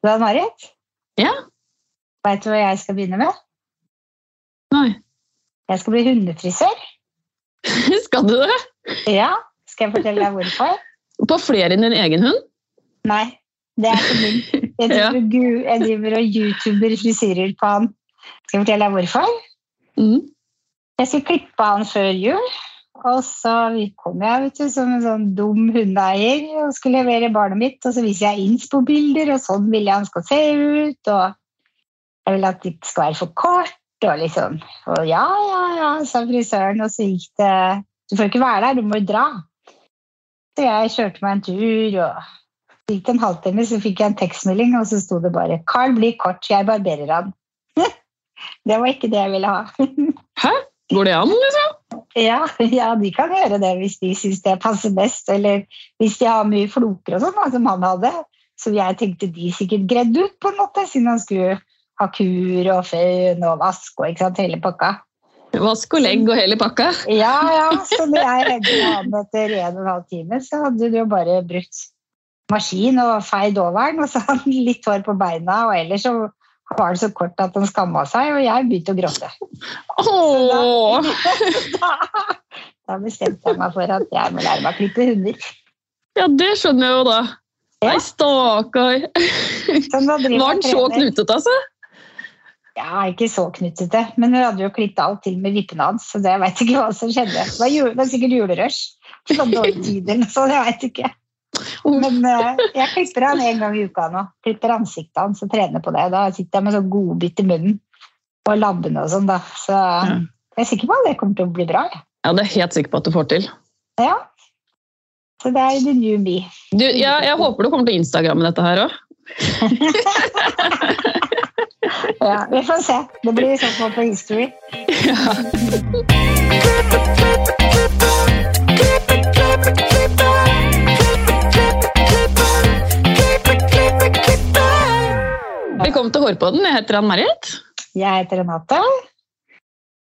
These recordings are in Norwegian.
Du Marit? Ja. Veit du hva jeg skal begynne med? Nei. Jeg skal bli hundefrisør. Skal du det? Ja, Skal jeg fortelle deg hvorfor? På flere enn din egen hund? Nei, det er ikke min. Jeg driver, ja. jeg driver og youtuber frisyrer på han. Skal jeg fortelle deg hvorfor? Mm. Jeg skal klippe han før jul, og så kom jeg vet du, som en sånn dum hundeeier og skulle levere barnet mitt, og så viser jeg innspo-bilder, og sånn vil jeg han skal se ut, og jeg vil at det skal være for kort, og liksom, og ja, ja, ja, sa frisøren, og så gikk det, du får ikke være der, du må dra. Så jeg kjørte meg en tur, og så gikk det en halvtime, så fikk jeg en tekstmelding, og så sto det bare, 'Carl blir kort, jeg barberer han. det var ikke det jeg ville ha. Hæ? Går det an, liksom? Ja, ja, de kan gjøre det hvis de syns det passer best, eller hvis de har mye floker og sånn, som han hadde. Så jeg tenkte de sikkert gredd ut, på en måte, siden han skulle ha kur og føn og vask og ikke sant, hele pakka. Vask og legg og hele pakka? Ja, ja, så når jeg reddet han etter en og en halv time, så hadde du jo bare brutt maskin og feid over den, og så hadde han litt hår på beina, og ellers så var det så kort at han skamma seg, og jeg begynte å gråte. Åh! Da, da bestemte jeg meg for at jeg må lære meg å klippe hunder. Ja, det skjønner jeg jo da. Ja. Nei, stakkar. Så Var den så knutete, altså? Ja, ikke så knutete, men hun hadde jo klippet alt til med vippene hans, så det vet ikke hva som skjedde. Det var, jul, det var sikkert julerush. Var dårlig tid eller noe sånt, jeg vet ikke. Men eh, jeg klipper han en gang i uka nå. Klipper ansiktet hans og trener på det. Da sitter jeg med sånn godbit i munnen og labbene og sånn, da. Så jeg er sikker på at det kommer til å bli bra. jeg. Ja, det er helt sikker på at du får til. Ja. Så det er the new me. Du, ja, jeg håper du kommer til Instagram med dette her òg. Ja, vi får se. Det blir i så fall på history. Velkommen til Hårpodden. Jeg heter Ann-Marit. Jeg heter Renate.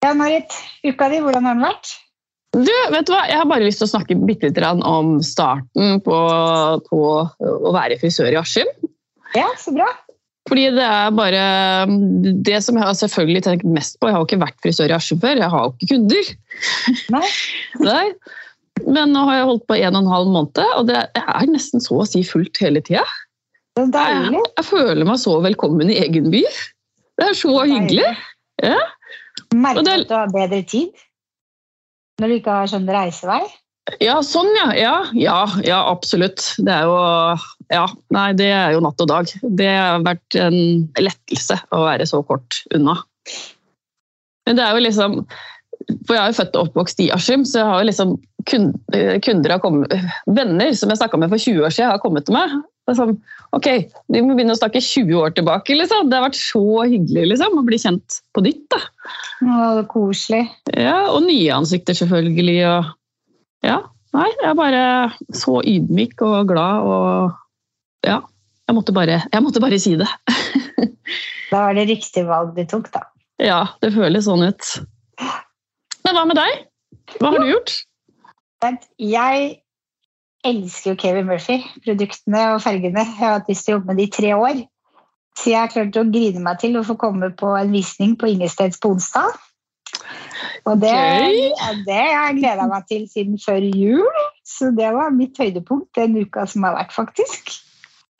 Ja, Marit. Uka di, hvordan har den vært? Du, vet du hva? Jeg har bare lyst til å snakke bitte litt om starten på, på å være frisør i Askim. Ja, så bra. Fordi det er bare Det som jeg har selvfølgelig tenkt mest på Jeg har jo ikke vært frisør i Askim før. Jeg har jo ikke kunder. Nei. Nei. Men nå har jeg holdt på en og en halv måned, og det er nesten så å si fullt hele tida. Så Jeg, deilig. jeg føler meg så velkommen i egen by. Det er så hyggelig. Ja. Merker det- at du har bedre tid? Når du ikke har sånn reisevei? Ja, sånn ja. Ja, ja, ja absolutt. Det er jo Ja, nei, det er jo natt og dag. Det har vært en lettelse å være så kort unna. Men det er jo liksom For jeg er jo født og oppvokst i Askim, så jeg har jo liksom kun- eh, kunder har kommet, Venner som jeg snakka med for 20 år siden, har kommet til meg. Det sånn, ok, Vi må begynne å snakke 20 år tilbake. liksom. Det har vært så hyggelig liksom, å bli kjent på nytt. da. Å, koselig. Ja, og nye ansikter selvfølgelig. Og, ja, nei, jeg er bare så ydmyk og glad og ja, jeg måtte bare, jeg måtte bare si det. Da var det riktig valg du tok, da. Ja, det føles sånn ut. Men hva med deg? Hva har du gjort? Jeg elsker jo Kevin Murphy, produktene og fargene. Jeg har hatt lyst til å jobbe med det i tre år. Så jeg har klart å grine meg til å få komme på en visning på Ingesteds på onsdag. Og det, okay. ja, det har jeg gleda meg til siden før jul. Så det var mitt høydepunkt den uka som har vært, faktisk.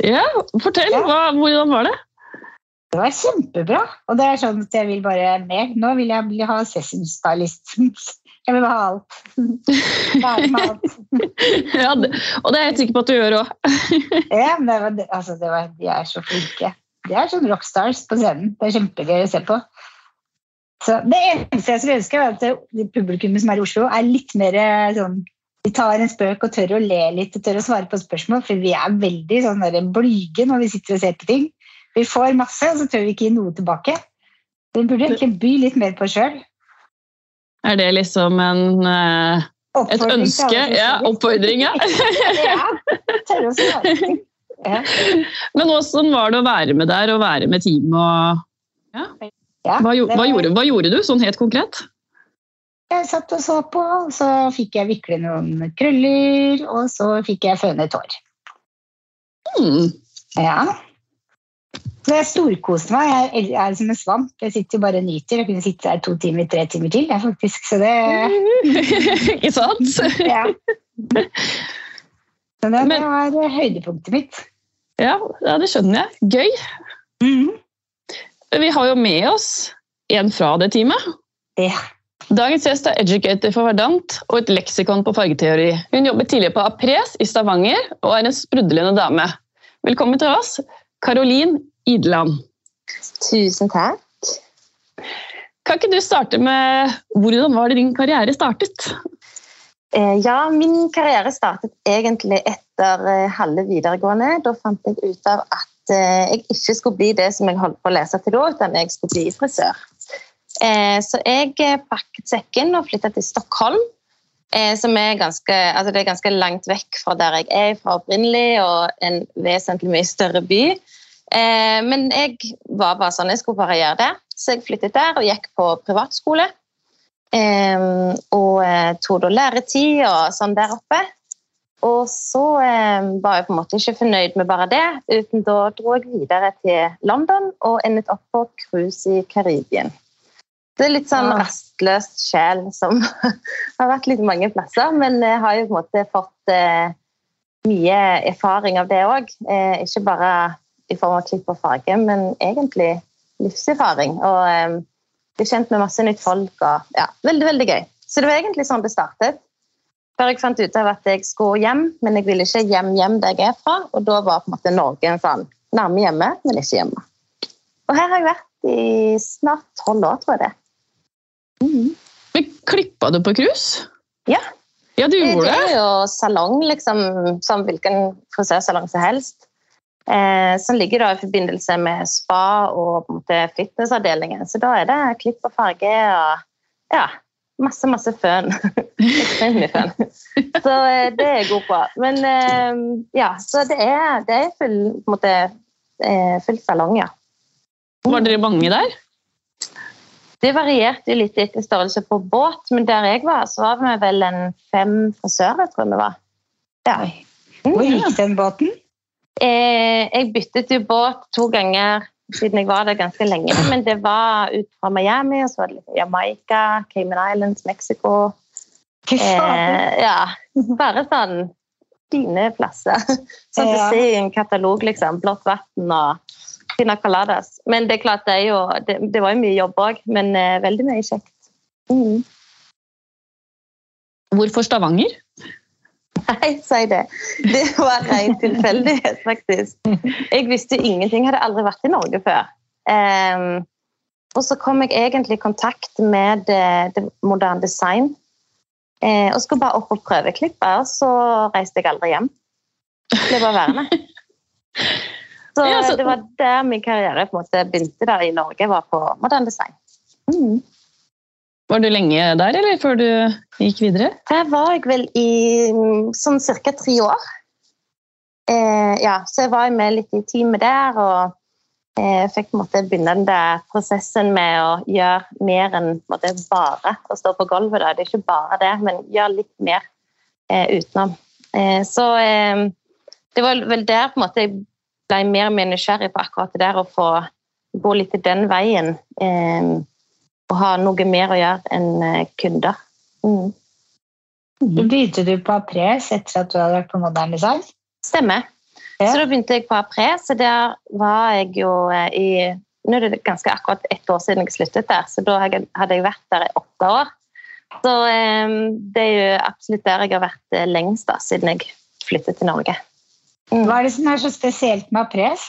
Ja, Fortell, Ja. hva, hvordan var det? Det var kjempebra. Og det er sånn at jeg vil bare mer. Nå vil jeg bli- ha session stylist. Jeg vil ha alt. Meg alt. Ja, og det er jeg helt sikker på at du gjør òg. Ja, men det var, altså, det var, de er så flinke. De er sånn rockstars på scenen. Det er kjempegøy å se på. Så det eneste jeg skulle ønske, er at publikummet som er i Oslo, er litt mer eh, sånn De tar en spøk og tør å le litt og tør å svare på spørsmål, for vi er veldig sånn blyge når vi sitter og ser på ting. Vi får masse, og så tør vi ikke gi noe tilbake. Vi burde egentlig by litt mer på oss sjøl. Er det liksom en, eh, et ønske? Ja, oppfordring, ja. ja, tørre å svare. Ja. Men åssen var det å være med der og være med teamet? og Ja, hva, hva, gjorde, hva gjorde du, sånn helt konkret? Jeg satt og så på, og så fikk jeg vikle noen krøller, og så fikk jeg fønet hår. Mm. Ja. Så jeg storkoste meg. Jeg er- som en svamp. Jeg sitter jo bare og nyter. Jeg kunne sitte der to timer, tre timer til. Jeg, faktisk. Så det Ikke sant? ja. Så det, det var høydepunktet mitt. Ja, det skjønner jeg. Gøy. Mhm. Vi har jo med oss en fra det teamet. Ja. Dagens gjest er educator for Verdant og et leksikon på fargeteori. Hun jobber tidligere på Apres i Stavanger og er en sprudlende dame. Velkommen til oss, Karolin Idland. Tusen takk. Kan ikke du starte med hvordan var det din karriere startet? Eh, Ja, min karriere startet egentlig etter eh, halve videregående. Da fant jeg ut av at eh, jeg ikke skulle bli det som jeg holdt på å lese til da, utan jeg skulle bli frisør. Så jeg pakket sekken og flyttet til Stockholm, som er ganske, altså det er ganske langt vekk fra der jeg er fra opprinnelig, og en vesentlig mye større by. Eh, Men jeg var bare sånn, jeg skulle bare gjøre det. Så jeg flyttet der og gikk på privatskole. Eh, og eh, tok da læretid og sånn der oppe. Og så eh, var jeg på en måte ikke fornøyd med bare det, uten da dro jeg videre til London og endet opp på cruise i Karibien. Det er litt sånn Ah. rastløs sjel som har vært litt mange plasser, men jeg har jo på en måte fått eh, mye erfaring av det òg. Eh, ikke bare i form av klipp og farge, men egentlig livserfaring. Og bli kjent med masse nytt folk. Og, ja, veldig, veldig gøy. Så det var egentlig sånn det startet. Før jeg fant ut av at jeg skulle hjem, men jeg ville ikke hjem hjem der jeg er fra. Og da var på en måte Norge en sånn nærme hjemme, men ikke hjemme. Og her har jeg vært i snart tolv år, tror jeg det. Mm. Men klippa du på cruise? Ja. Ja, du Det gjorde er det? jo salong, liksom, som hvilken frisørsalong som helst. Eh, som ligger da i forbindelse med spa og på en måte fitnessavdelingen. Så da er det klipp og farge og ja, masse, masse føn. Ekstremt mye føn. Så eh, det er jeg god på. Men eh, ja, så det er, det er full, på en måte, eh, full salong, ja. Var dere mange der? Det varierte litt etter størrelse på båt, men der jeg var, så var vi vel en fem frisører, tror jeg vi var. Ja. Hvor gikk den båten? Eh, jeg byttet jo båt to ganger siden jeg var der ganske lenge. Men det var ut fra Miami, og så var det litt Jamaica, Cayman Islands, Mexico. Eh, ja, bare sånn fine plasser. Sånn du ser i en katalog, liksom. Blått vann og pina coladas. Men det er klart, det, er jo, det, det var jo mye jobb òg, men eh, veldig mye kjekt. Mm. Hvorfor Stavanger? Nei, si det. Det var ren tilfeldighet, faktisk. Jeg visste ingenting, hadde aldri vært i Norge før. Um, og så kom jeg egentlig i kontakt med det, det moderne design. Eh, og skulle bare opp og prøveklippe, og så reiste jeg aldri hjem. Ble bare værende. Så, det var der min karriere på en måte begynte da i Norge, var på moderne design. Mm. Var du lenge der, eller før du gikk videre? Der var jeg vel i mm, sånn cirka tre år. Eh, ja, så jeg var med litt i teamet der, og eh, fikk på begynne den der prosessen med å gjøre mer enn måte, bare å stå på gulvet. Da. Det er ikke bare det, men gjøre litt mer eh, utenom. Eh, så eh, det var vel der på måte jeg ble mer og mer nysgjerrig på akkurat det der å få gå litt den veien. Eh, og ha noe mer å gjøre enn eh, kunder. Mm. Mm. begynte du på Apres etter at du hadde vært på Modern Design? Stemmer. Ja. Så da begynte jeg på Apres, så der var jeg jo eh, i Nå er det ganske akkurat ett år siden jeg sluttet der, så da hadde jeg- vært der i åtte år. Så eh, det er jo absolutt der jeg har vært eh, lengst da, siden jeg flyttet til Norge. Mm. Hva er det som er så spesielt med Apres?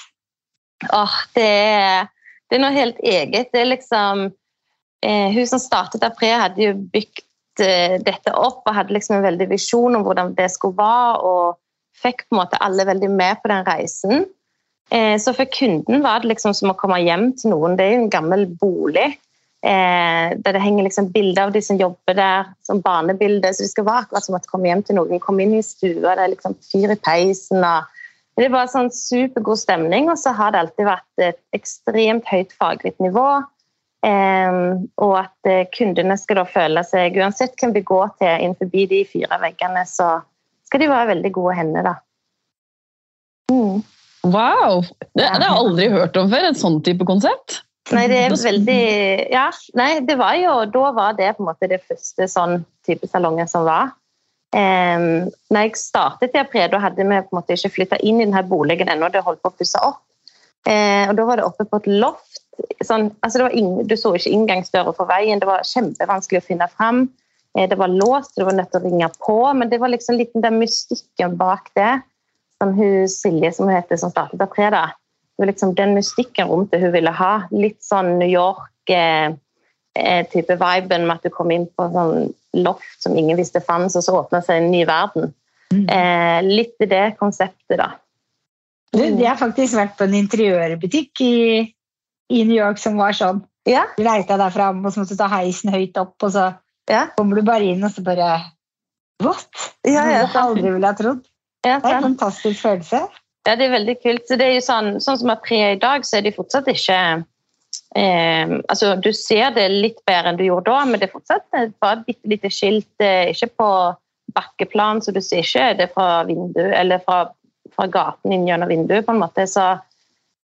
Åh, det, er, det er noe helt eget. Det er liksom Hun som startet Apre, hadde jo bygd eh, dette opp og hadde liksom en veldig visjon om hvordan det skulle være, og fikk på en måte alle veldig med på den reisen. Eh, så for kunden var det liksom som å komme hjem til noen. Det er jo en gammel bolig. Eh, der det henger liksom bilder av de som jobber der, som barnebilder. Så det skal være akkurat som å komme hjem til noen. Komme inn i stua, det er liksom fyr i peisen. og det bare sånn supergod stemning, og så har det alltid vært et ekstremt høyt faglig nivå. Og at eh, kundene skal da føle seg Uansett hvem vi går til innenfor de fire veggene, så skal de være veldig gode hender, da. Mm. Wow! Det, det har jeg aldri hørt om før, et sånn type konsept. Nei, det er veldig Ja. Nei, det var jo Da var det på en måte det første sånn type salongen som var. Um, når jeg startet i april, da hadde vi på en måte ikke flytta inn i denne boligen ennå. Det holdt på å pusse opp. Uh, og da var det oppe på et loft. Sånn, altså ingen, du så ikke inngangsdøra for veien. Det var kjempevanskelig å finne fram. Uh, det var låst, du var nødt til å ringe på. Men det var liksom litt den mystikken bak det. Som hun Silje, som hun heter, som startet april, da det var liksom den mystikken rundt det hun ville ha. Litt sånn New York-type eh, viben med at du kom inn på sånn loft som ingen visste fantes, og så åpna seg en ny verden. Mm. Eh, litt i det konseptet, da. Du, jeg har faktisk vært på en interiørbutikk i, i New York som var sånn. Ja. Du leita deg fram, og så måtte du ta heisen høyt opp, og så ja. kommer du bare inn, og så bare What? Ja, ja. det jeg aldri ville ha trodd. Ja, det er en fantastisk følelse. Ja, det er veldig kult. Så det er jo sånn, sånn som er i dag, så er det fortsatt ikke eh, altså Du ser det litt bedre enn du gjorde da, men det er fortsatt bare et bitte lite skilt. Ikke på bakkeplan, så du ser ikke det fra vinduet eller fra, fra gaten inn gjennom vinduet. på en måte. Så eh,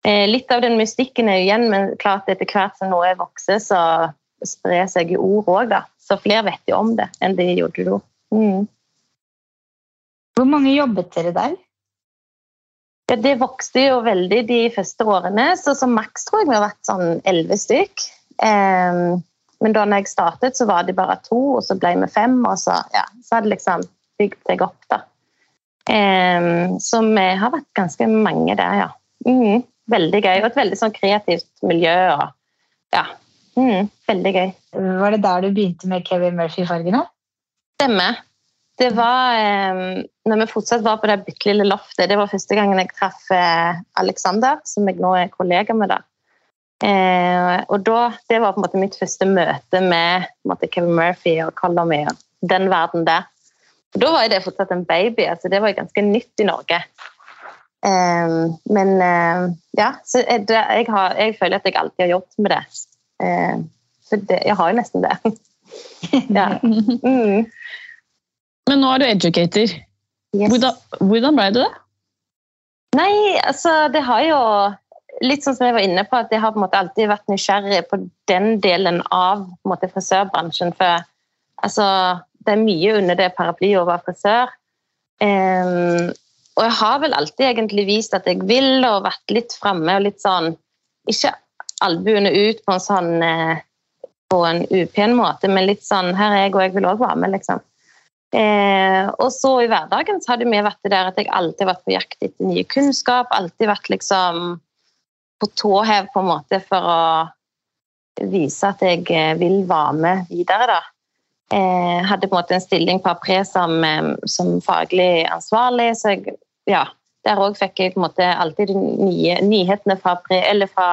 litt av den mystikken er jo igjen, men klart etter hvert som noe vokser, så sprer seg jo ord òg, da. Så flere vet jo om det enn de gjorde da. Mm. Hvor mange jobbet dere der? Ja, Det vokste jo veldig de første årene, så som maks tror jeg vi har vært sånn elleve stykk. Um, men da jeg startet, så var det bare to, og så ble vi fem, og så, ja, så hadde det liksom bygd seg opp. da. Um, så vi har vært ganske mange der, ja. Mm, veldig gøy. Og et veldig sånn kreativt miljø. og ja, mm, Veldig gøy. Var det der du begynte med Kevin Murphy-fargene? Stemmer. Det var eh, når vi fortsatt var på det bitte lille loftet. Det var første gangen jeg traff eh, Alexander, som jeg nå er kollega med. da. Eh, og da, Det var på en måte mitt første møte med måte, Kevin Murphy og Color Me og den verden der. Og da var det fortsatt en baby. altså Det var ganske nytt i Norge. Eh, men eh, ja, så det, jeg, har, jeg, føler at jeg alltid har jobbet med det. Eh, så det, jeg har jo nesten det. ja. Mm. Men nå er du educator. Yes. Hvordan, hvordan ble du det? Nei, altså det har jo Litt sånn som jeg var inne på, at jeg har på en måte alltid vært nysgjerrig på den delen av måte, frisørbransjen. For altså, det er mye under det paraplyet å være frisør. Um, og jeg har vel alltid egentlig vist at jeg vil, og vært litt framme og litt sånn Ikke albuene ut på en sånn eh, på en upen måte, men litt sånn Her er jeg, og jeg vil òg være med, liksom. Eh, og så i hverdagen så har det mye vært det der at jeg alltid har vært på jakt etter nye kunnskap. Alltid vært liksom på tå hev på en måte for å vise at jeg eh, vil være med videre, da. Eh, hadde på en måte en stilling på apres som, som faglig ansvarlig, så jeg, ja, der òg fikk jeg på en måte alltid nye nyhetene fra, eller fra,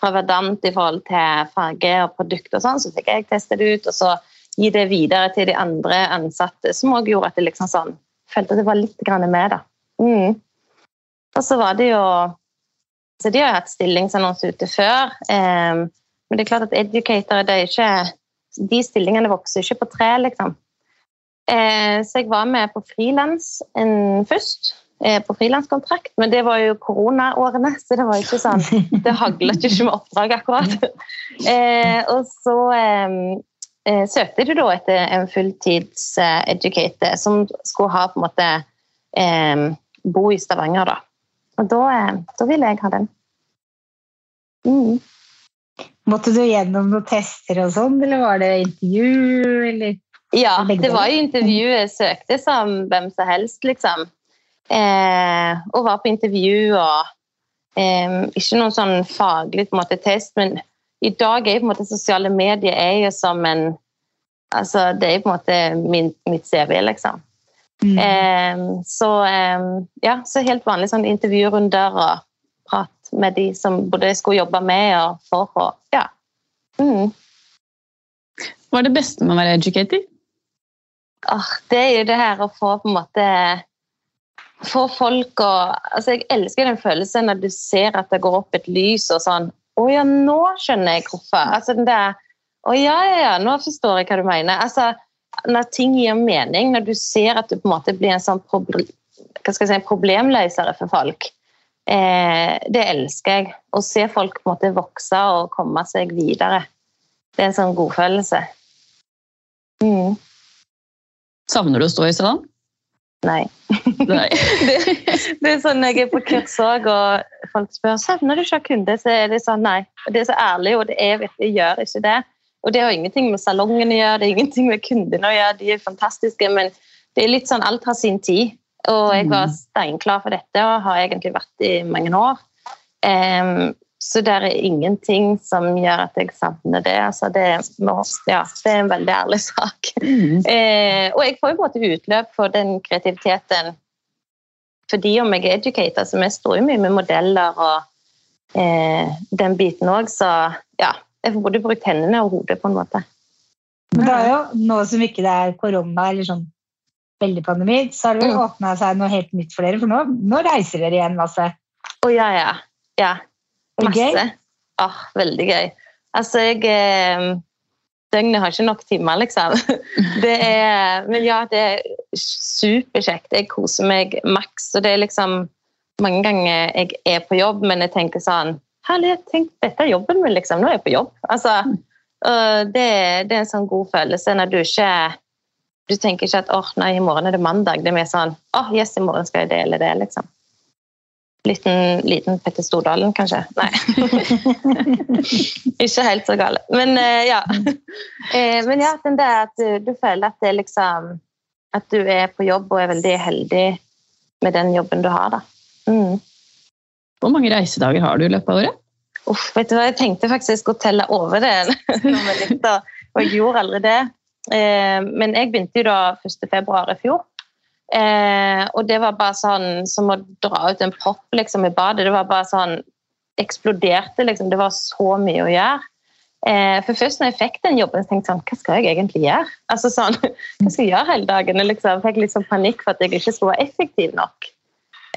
fra Verdant i forhold til farge og produkt og sånn, så fikk jeg teste det ut. og så gi det videre til de andre ansatte, som òg gjorde at jeg liksom sånn, følte at det var litt med. da. Mm. Og så var det jo så De har jo hatt stillingsannonse ute før, eh, men det er klart at educator det er ikke, de stillingene vokser ikke på tre, liksom. Eh, så jeg var med på frilans først, på frilanskontrakt, men det var jo koronaårene, så det var ikke sånn Det hagla ikke med oppdrag, akkurat. Eh, og så eh, eh, søkte du da etter en fulltids-educator eh, som skulle ha på en måte eh, bo i Stavanger, da. Og da, eh, da ville jeg ha den. Mm. Måtte du gjennom noen tester og sånn, eller var det intervju? Eller? Ja, det var jo intervjuet. jeg søkte som hvem som helst, liksom. Eh, og var på intervju og eh, Ikke noen sånn faglig på en måte, test, men i dag er på en måte sosiale medier er jo som en altså Det er på en måte min, mitt CV, liksom. Mm. Eh, så eh, ja, så helt vanlig sånn intervjurunder og prat med de som både skulle jobbe med og for og ja. Mm. Hva er det beste med å være educator? Oh, det er jo det her å få på en måte få folk å altså Jeg elsker den følelsen når du ser at det går opp et lys og sånn å ja, nå skjønner jeg hvorfor. Altså den der Å ja, ja, ja, nå forstår jeg hva du mener. Altså, når ting gir mening, når du ser at du på en måte blir en sånn problem, hva skal jeg si, problemløsere for folk, Eh, det elsker jeg. Å se folk på en måte vokse og komme seg videre. Det er en sånn godfølelse. Mm. Savner du å stå i salong? Nei. Nei. det, det er sånn jeg er på kurs òg, og folk spør savner du ikke å kunde, så er det sånn nei. Og det er så ærlig, og det er virkelig gjør ikke det. Og det har ingenting med salongen å gjøre, det er ingenting med kundene å gjøre, de er fantastiske, men det er litt sånn alt har sin tid. Og jeg var steinklar for dette og har egentlig vært i mange år. Um, så det er ingenting som gjør at jeg savner det. Altså det, ja, det, er en veldig ærlig sak. Mm. Eh, og jeg får jo på en måte utløp for den kreativiteten fordi om jeg er educator, så vi står jo mye med modeller og eh, den biten òg, så ja. Jeg får både brukt hendene og hodet på en måte. Men det er jo nå som ikke det er korona eller sånn veldig pandemi, så har det vel mm. åpna seg noe helt nytt for dere, for nå, nå reiser dere igjen masse? Å oh, ja, ja. ja. Masse. Ah, veldig gøy. Altså, jeg eh, Døgnet har ikke nok timer, liksom. Det er, men ja, det er superkjekt. Jeg koser meg maks. Og det er liksom mange ganger jeg er på jobb, men jeg tenker sånn Herlighet, tenk, dette er jobben min, liksom. Nå er jeg på jobb. Altså, det, det, er en sånn god følelse når du ikke Du tenker ikke at åh, oh, nei, i morgen er det mandag. Det er mer sånn åh, oh, yes, i morgen skal jeg dele det, liksom. Liten, liten Petter Stordalen, kanskje. Nei. ikke helt så gale. Men uh, ja. Uh, men ja, den der at du, du, føler at det er liksom At du er på jobb og er veldig heldig med den jobben du har, da. Mm. Hvor mange reisedager har du i løpet av året? Uff, vet du hva, Jeg tenkte faktisk å telle over det, og jeg gjorde aldri det. Uh, men jeg begynte jo da 1.2. i fjor. Eh, og det var bare sånn som å dra ut en propp liksom, i badet. Det var bare sånn Eksploderte, liksom. Det var så mye å gjøre. Eh, for først når jeg fikk den jobben, så tenkte jeg sånn Hva skal jeg egentlig gjøre? Altså sånn, Hva skal jeg gjøre hele dagen? Jeg liksom, fikk sånn panikk for at jeg ikke skulle være effektiv nok.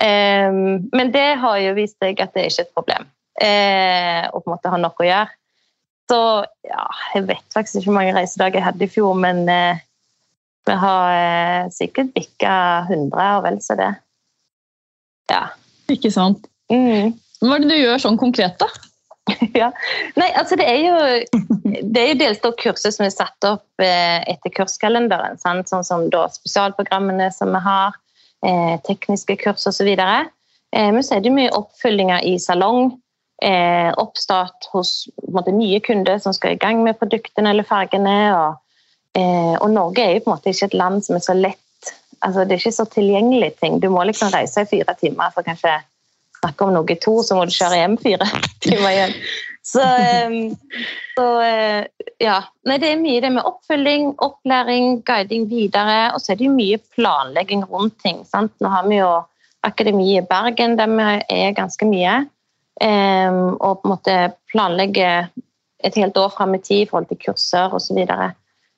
Eh, men det har jo vist seg at det er ikke et problem. Eh, å på en måte ha nok å gjøre. Så ja, jeg vet faktisk ikke hvor mange reisedager jeg hadde i fjor, men eh, vi har eh, sikkert bikka 100 og vel så det. Ja. Ikke sant. Mm. Hva er det du gjør sånn konkret, da? ja. Nei, altså det er jo, det er jo dels opp kurset som er satt opp eh, etter kurskalenderen. Sant? Sånn som da spesialprogrammene som vi har, eh, tekniske kurs osv. Eh, men så er det mye oppfølginger i salong. Eh, oppstart hos måte, nye kunder som skal i gang med produktene eller fargene. og og Norge er jo på en måte ikke et land som er så lett altså Det er ikke så tilgjengelig ting. Du må liksom reise i fire timer for kanskje snakke om noe to, så må du kjøre hjem fire timer igjen. Så, så ja. Nei, det er mye det med oppfølging, opplæring, guiding videre. Og så er det jo mye planlegging rundt ting. Sant? Nå har vi jo Akademi i Bergen, der vi er ganske mye. og på en måte planlegge et helt år fram i tid i forhold til kurser osv.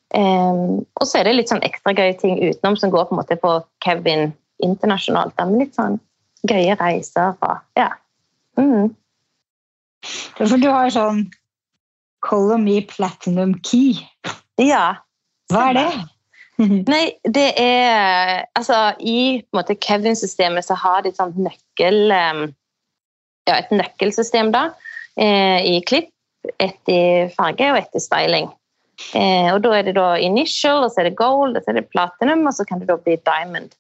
Um, og så er det litt sånn ekstra gøye ting utenom som går på en måte på Kevin internasjonalt. Da, med litt sånn gøye reiser og ja. Mm. For du har sånn Color Me Platinum Key. Ja. Hva er det? Nei, det er Altså, i Kevin-systemet så har de et sånt nøkkel Ja, et nøkkelsystem, da, eh, i klipp. Ett i farge og ett i styling. Eh, og Da er det da initial, og så er det gold, og så er det platinum, og så kan det da bli diamond.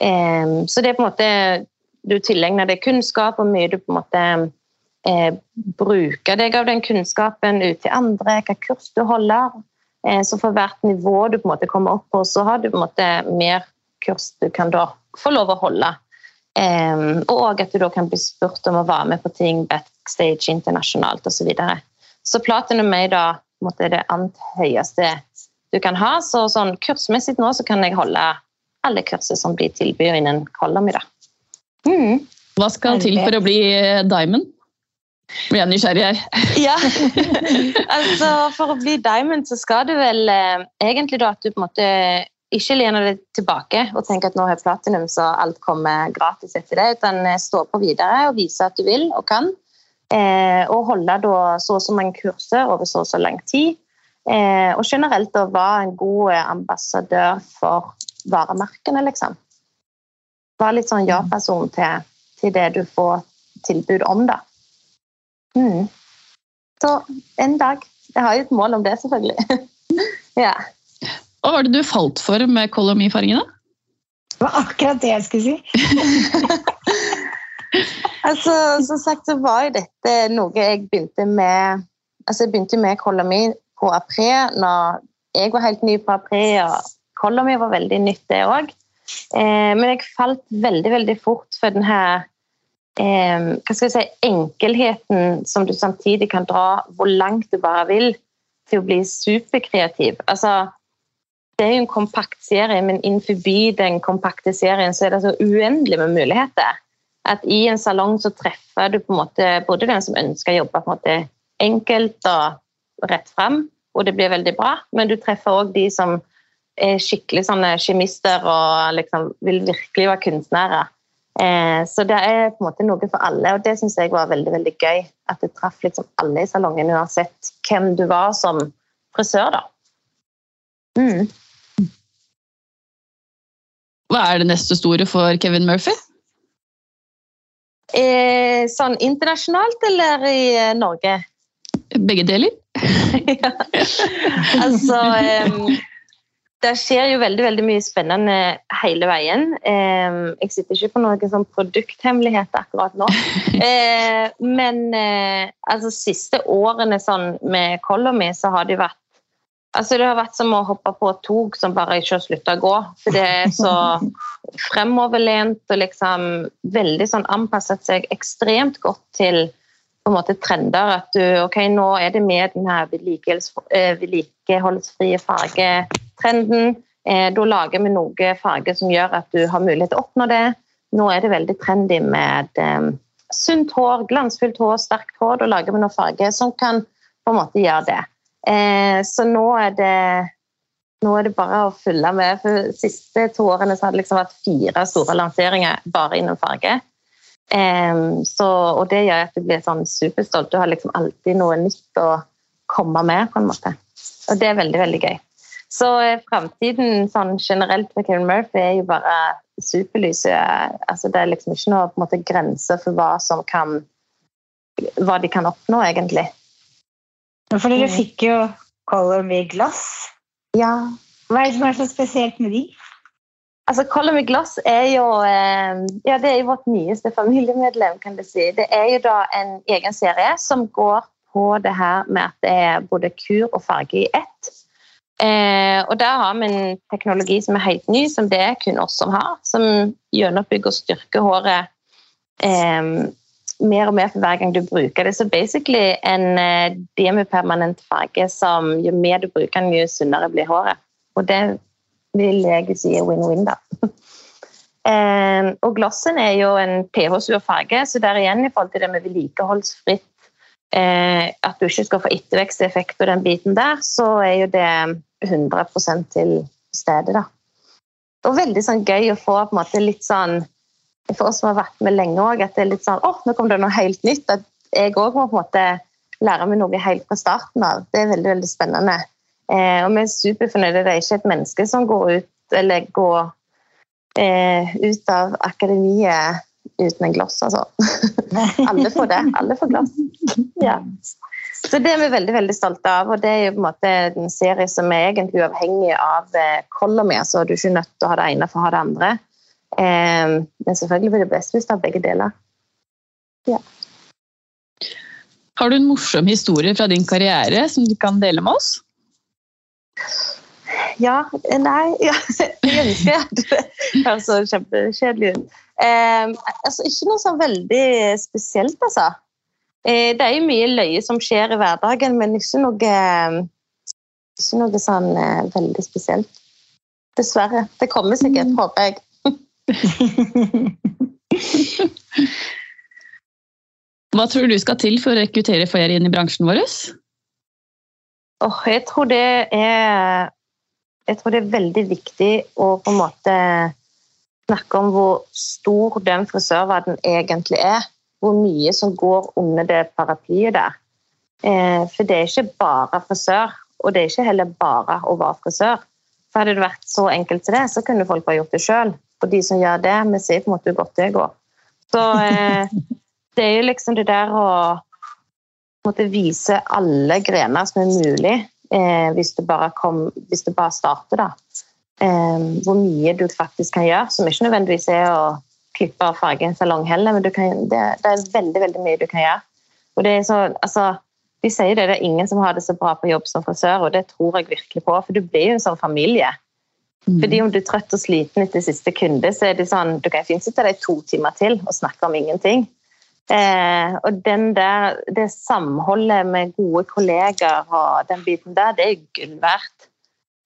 Eh, så det er på en måte Du tilegner deg kunnskap, og mye du på en måte eh, bruker deg av den kunnskapen ut til andre, hva kurs du holder. Eh, så for hvert nivå du på en måte kommer opp på, så har du på en måte mer kurs du kan da få lov å holde. Um, og at du da kan bli spurt om å være med på ting backstage internasjonalt osv. Så, videre. så platinum er da måte, det annet høyeste du kan ha. Så sånn kursmessig nå så kan jeg holde alle kurser som blir tilbudt innen i. Mm. Hva skal til for å bli eh, diamond? Blir jeg nysgjerrig her. ja, altså For å bli diamond så skal du vel eh, egentlig da at du på en måte ikke lener deg tilbake og tenker at nå har platinum, så alt kommer gratis etter det. Utan eh, stå på videre og vise at du vil og kan. Eh, og holde da så og så mange kurser over så og så lang tid. Eh, og generelt å være en god ambassadør for varemerkene, liksom. Være litt sånn ja-person til, til, det du får tilbud om. da. Mm. Så en dag. Jeg har jo et mål om det, selvfølgelig. ja. Hva var det du falt for med Color Me-fargene? Det var akkurat det jeg skulle si. altså, som sagt så var jo dette noe jeg begynte med altså Jeg begynte med Me på Apré når jeg var helt ny på Apré, og Me var veldig nytt, det òg. Eh, men jeg falt veldig, veldig fort for den her eh, hva skal jeg si, enkelheten som du samtidig kan dra hvor langt du bare vil, til å bli superkreativ. Altså, det er jo en kompakt serie, men innenfor den kompakte serien så er det så uendelig med muligheter. At i en salong så treffer du på en måte både den som ønsker å jobbe på en måte enkelt og rett frem, og det blir veldig bra, men du treffer òg de som er skikkelig sånne kjemister og liksom vil virkelig være kunstnere. Eh, så det er på en måte noe for alle, og det syns jeg var veldig veldig gøy. At det traff liksom alle i salongen, uansett hvem du var som frisør. da. Mm. Hva er det neste store for Kevin Murphy? Eh, sånn internasjonalt eller i eh, Norge? Begge deler. ja. Altså um, Det skjer jo veldig veldig mye spennende hele veien. Jeg sitter ikke på noen sånn produkthemmeligheter akkurat nå. men altså siste årene sånn, med Color Me, så har det jo vært Altså, det har vært som å hoppe på et tog som bare ikke har slutta å gå. For det er så fremoverlent og liksom veldig sånn anpasset seg ekstremt godt til på en måte trender. At du OK, nå er det med den her eh, vedlikeholdsfrie fargetrenden. Eh, da lager vi noe farge som gjør at du har mulighet til å oppnå det. Nå er det veldig trendy med eh, sunt hår, glansfullt hår, sterkt hår. Da lager vi noe farge som kan på en måte gjøre det. Eh, så nå er, det, nå er det bare å følge med. For de siste to årene så har det liksom vært fire store lanseringer bare innen farge. Eh, så, og det gjør at du blir sånn superstolt. Du har liksom alltid noe nytt å komme med, på en måte. Og det er veldig, veldig gøy. Så eh, framtiden sånn generelt med Kevin Murphy er jo bare superlys. Altså, det er liksom ikke noe måte, grenser for hva som kan hva de kan oppnå, egentlig. For dere fikk jo Color Me Glass. Ja. Hva er det som er så spesielt med de? Altså, Color Me Glass er jo eh, ja, det er jo vårt nyeste familiemedlem. kan du si. Det er jo da en egen serie som går på det her med at det er både kur og farge i ett. Eh, og Der har vi en teknologi som er helt ny, som det er kun oss som har. Som gjennombygger og styrker håret eh, mer og mer for hver gang du bruker det. Så basically en uh, demipermanent farge som jo mer du bruker den, jo sunnere blir håret. Og det vil jeg si er win-win, da. um, og glossen er jo en pH-sur farge, så der igjen i forhold til det med vedlikeholdsfritt uh, At du ikke skal få etterveksteffekt og den biten der, så er jo det 100% til stede, da. Og veldig sånn gøy å få på en måte litt sånn for oss som har vært med lenge òg, at det er litt sånn åh, nå kom det noe helt nytt. At jeg òg må på en måte lære meg noe helt fra starten av. Det er veldig veldig spennende. Eh, og vi er superfornøyde. Det er ikke et menneske som går ut, eller går eh, ut av akademiet uten en gloss, altså. Alle får det. Alle får gloss. Ja. Så det er vi veldig veldig stolte av. og Det er jo på en måte en serie som er egentlig uavhengig av kolla mi. Me. Så du er ikke nødt til å ha det ene for å ha det andre. Um, men selvfølgelig blir det best hvis det er begge deler. Ja. Har du en morsom historie fra din karriere som du kan dele med oss? Ja Nei, ja, jeg ønsker at det høres så kjempekjedelig ut. Eh, altså, ikke noe sånn veldig spesielt, altså. Eh, det er jo mye løye som skjer i hverdagen, men ikke noe, ikke noe sånn eh, veldig spesielt. Dessverre. Det kommer sikkert, mm. håper jeg. Hva tror du skal til for å rekruttere flere inn i bransjen vår? Oh, jeg, tror det er, jeg tror det er veldig viktig å på en måte snakke om hvor stor den frisørverdenen egentlig er. Hvor mye som går under det paraplyet der. Eh, for det er ikke bare frisør, og det er ikke heller bare å være frisør. For Hadde det vært så enkelt til det, så kunne folk bare gjort det sjøl. Og de som gjør det, vi sier på en måte hvor godt det går. Så eh, det er jo liksom det der å måtte vise alle grener som er mulig, eh, hvis, det bare kom, hvis det bare starter, da. Eh, hvor mye du faktisk kan gjøre, som ikke nødvendigvis er å klippe og farge en salong heller, men kan, det, det, er veldig veldig mye du kan gjøre. Og det er så, altså, de sier det, det er ingen som har det så bra på jobb som frisør, og det tror jeg virkelig på, for du blir jo en sånn familie. Mm. Fordi om du er trøtt og sliten etter siste kunde, så er det sånn du kan fint sitte der to timer til og snakke om ingenting. Eh, og den der, det samholdet med gode kollegaer og den biten der, det er gull verdt.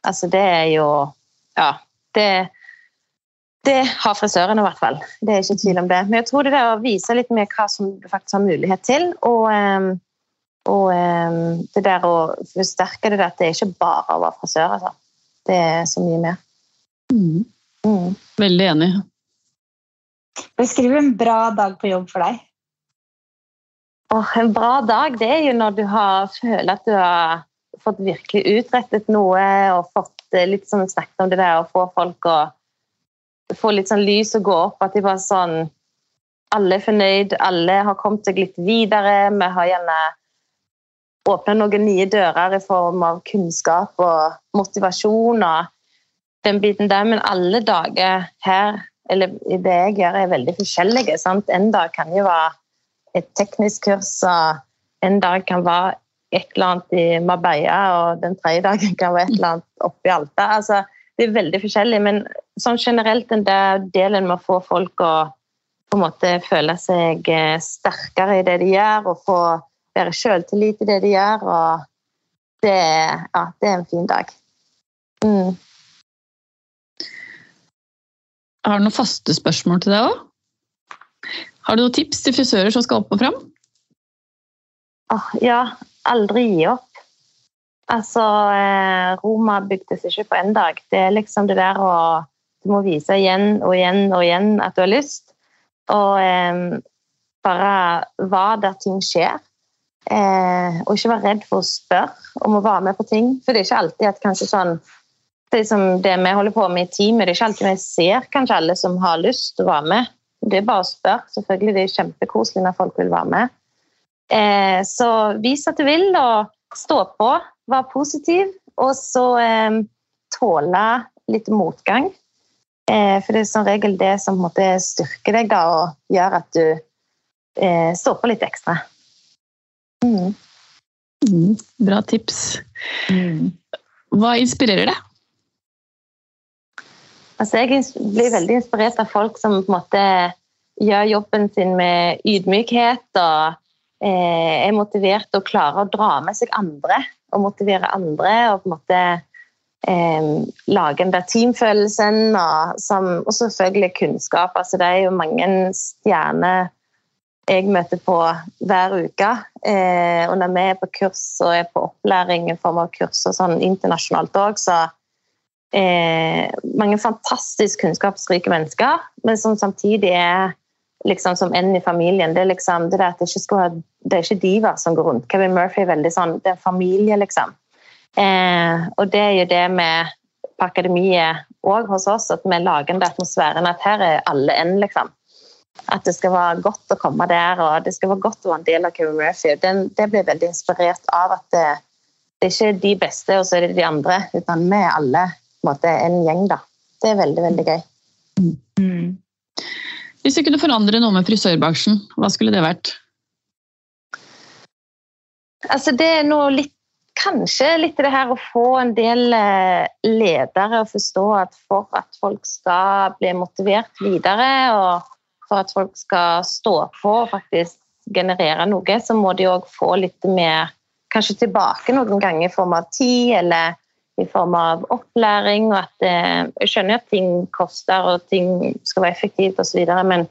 Altså, det er jo Ja. Det, det har frisørene i hvert fall. Det er ikke tvil om det. Men jeg tror det er å vise litt mer hva som du faktisk har mulighet til. Og, ehm, og ehm, det der å forsterke det at det er ikke bare å være frisør. Altså. Det er så mye mer. Mm. Mm. Veldig enig. Beskriv en bra dag på jobb for deg. Oh, en bra dag det er jo når du har, føler at du har fått virkelig utrettet noe og fått eh, litt sånn snakket om det der å få folk å få litt sånn lys å gå opp. At de bare sånn Alle er fornøyd, alle har kommet seg litt videre. Vi har gjerne åpna noen nye dører i form av kunnskap og motivasjon og den biten der. Men alle dager her, eller i det jeg gjør, er veldig forskjellige. Sant? En dag kan jo være et teknisk kurs, og en dag kan være et eller annet i Marbella, og den tredje dagen kan være et eller annet oppe i Alta. Altså, det er veldig forskjellig, men sånn generelt den der delen med å få folk å på en måte føle seg eh, sterkere i det de gjør, og få være selvtillit i det de gjør, og det, ja, det er en fin dag. Mm. Har du noen faste spørsmål til deg òg? Har du noen tips til frisører som skal opp og fram? Oh, ja, aldri gi opp. Altså, eh, Roma bygdes ikke på én dag. Det er liksom det der å Du må vise igjen og igjen og igjen at du har lyst. Og eh, bare hva der ting skjer. Eh, og ikke være redd for å spørre om å være med på ting. For det er ikke alltid at kanskje sånn det, som det vi holder på med i teamet, det er ikke alltid vi ser kanskje alle som har lyst til å være med. Det er bare å spørre. Selvfølgelig det er kjempekoselig når folk vil være med. Eh, så vis at du vil, og stå på. Vær positiv. Og så eh, tåle litt motgang. Eh, for det er som regel det som måte, styrker deg da, og gjør at du eh, står på litt ekstra. Mm. Mm, bra tips. Mm. Hva inspirerer deg? Altså, jeg blir veldig inspirert av folk som på en måte gjør jobben sin med ydmykhet og eh, er motivert og klarer å dra med seg andre og motivere andre. Og på en måte eh, lage den der teamfølelsen og, som, og selvfølgelig kunnskap. Altså, det er jo mange stjerner jeg møter på hver uke. Eh, og når vi er på kurs og er på opplæring i form av kurs og sånn internasjonalt òg, så eh, mange fantastisk kunnskapsrike mennesker, men som samtidig er liksom som en i familien. Det er liksom det, at det ikke, ha, det er ikke diva som går rundt. Kevin Murphy er veldig sånn Det er familie, liksom. Eh, og det er jo det med på akademiet òg hos oss, at vi lager den atmosfæren at her er alle en, liksom. At det skal være godt å komme der, og det skal være godt å være en del av Kevin Murphy. Den, det blir veldig inspirert av at det, det er ikke de beste, og så er det de andre, utan vi er alle måte, en gjeng, da. Det er veldig, veldig gøy. Mm. Hvis du kunne forandre noe med frisørbransjen, hva skulle det vært? Altså, det er noe litt Kanskje litt det her å få en del eh, ledere å forstå at for at folk skal bli motivert videre, og for at folk skal stå på og faktisk generere noe, så må de òg få litt mer kanskje tilbake noen ganger i form av tid eller i form av opplæring. og at eh, Jeg skjønner at ting koster og ting skal være effektivt osv., men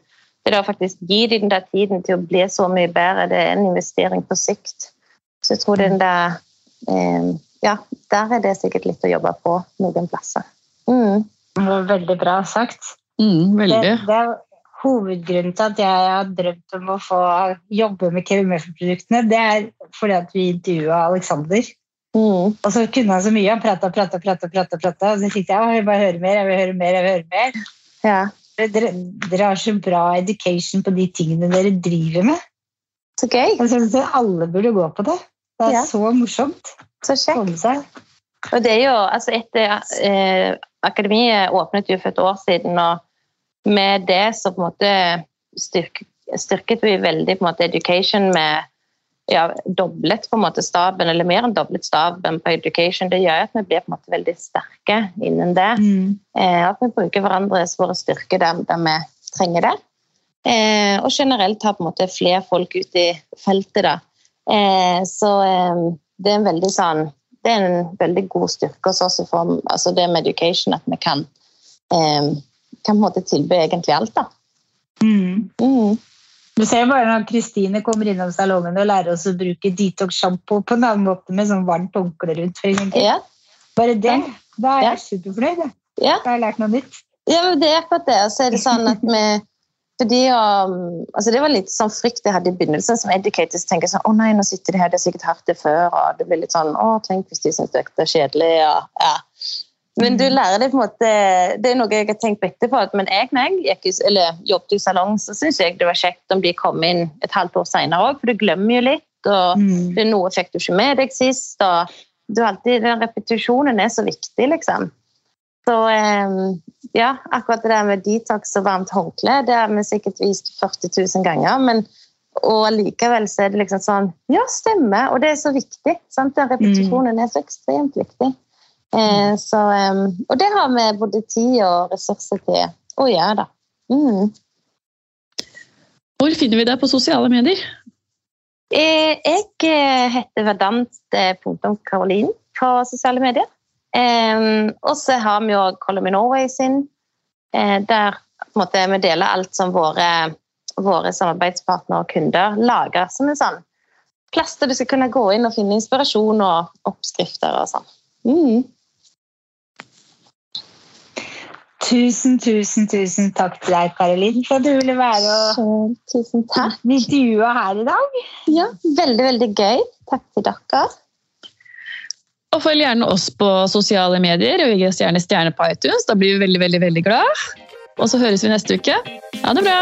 det å faktisk gi dem den der tiden til å bli så mye bedre, det er en investering på sikt. Så jeg tror den der eh, Ja, der er det sikkert litt å jobbe på noen plasser. Mm. Det var veldig bra sagt. Mm, veldig. Det, det, er hovedgrunnen til at jeg har drømt om å få jobbe med Kevin Murphy-produktene. Det er fordi at vi intervjua Alexander. Mm. Og så kunne han så mye. Han prata, og prata, og prata. Og så tenkte jeg å, jeg vil bare høre mer, jeg vil høre mer. jeg vil høre mer. Ja. dere, dere har så bra education på de tingene dere driver med. Så gøy. Jeg synes alle burde gå på det. Det er Ja. så morsomt. Så kjekt. Og det er jo, altså etter eh, Akademiet åpnet jo for et år siden, og med det så på en måte styrket, styrket vi veldig på en måte education med ja, doblet på en måte staben, eller mer enn doblet staben på education. Det gjør at vi blir på en måte veldig sterke innen det. Mm. Eh, at vi bruker hverandres våre styrker der, der vi trenger det. Eh, og generelt har på en måte flere folk ut i feltet. Da. Eh, så eh, det er en veldig sånn det er en veldig god styrke hos oss i form altså det med education, at vi kan, eh, kan på en måte tilby egentlig alt. da. Mm. Mm. Du ser bare når Kristine kommer innom salongen og lærer oss å bruke Detox-sjampo på en annen måte med sånn varmt håndkle rundt. For eksempel. Ja, Bare det. Da er Ja. jeg superfornøyd. ja. Da har jeg lært noe nytt. ja men det er akkurat det. Og så er det sånn at vi fordi, um, altså Det var litt sånn frykt jeg hadde i begynnelsen som educators tenker sånn, å nei, nå sitter de her, de har sikkert hørt det før. og Det blir litt sånn å, tenk hvis de syns dette er kjedelig. Og, ja. Men du lærer det på en måte Det er noe jeg har tenkt på etterpå. Men jeg, når jeg gikk, eller jobbet i salong, så syns jeg det var kjekt om de kom inn et halvt år senere òg, for du glemmer jo litt. og Mm. det er Noe fikk du ikke med deg sist. og du alltid, Den repetisjonen er så viktig, liksom. Så eh, ja, akkurat det der med detox og varmt håndkle, det har vi sikkert vist 40 000 ganger. men og likevel så er det liksom sånn Ja, stemmer. Og det er så viktig. Sant? Den repetisjonen er så ekstremt viktig. Eh, så, eh, og det har vi både tid og ressurser til å gjøre, da. Mm. Hvor finner vi deg på sosiale medier? Eh, Jeg eh, heter verdant.caroline på sosiale medier. Og så har vi jo Column Norway sin, der måte, vi deler alt som våre, våre samarbeidspartnere og kunder lager. Som en sånn plass der du skal kunne gå inn og finne inspirasjon og oppskrifter og sånn. Mm. Tusen, tusen, tusen takk til deg, Karolin, for at du ville være og tusen takk. intervjue her i dag. Ja, veldig, veldig gøy. Takk til dere. Og følg gjerne oss på sosiale medier, og gi oss gjerne stjerne på iTunes. Da blir vi veldig, veldig, veldig glad. Og så høres vi neste uke. Ha det bra!